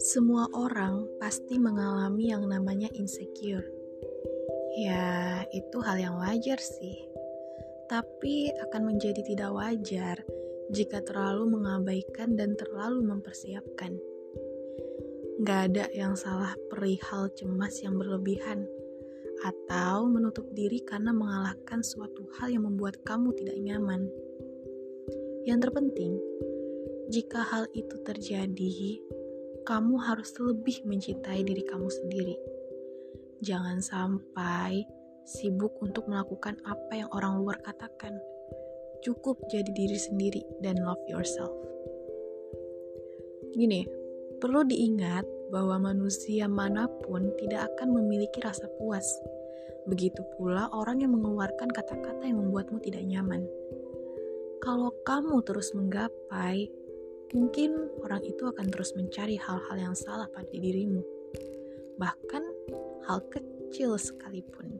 Semua orang pasti mengalami yang namanya insecure. Ya, itu hal yang wajar sih. Tapi akan menjadi tidak wajar jika terlalu mengabaikan dan terlalu mempersiapkan. Gak ada yang salah perihal cemas yang berlebihan atau menutup diri karena mengalahkan suatu hal yang membuat kamu tidak nyaman. Yang terpenting, jika hal itu terjadi, kamu harus lebih mencintai diri kamu sendiri. Jangan sampai sibuk untuk melakukan apa yang orang luar katakan. Cukup jadi diri sendiri dan love yourself. Gini, perlu diingat bahwa manusia mana pun tidak akan memiliki rasa puas. Begitu pula orang yang mengeluarkan kata-kata yang membuatmu tidak nyaman. Kalau kamu terus menggapai, mungkin orang itu akan terus mencari hal-hal yang salah pada dirimu, bahkan hal kecil sekalipun.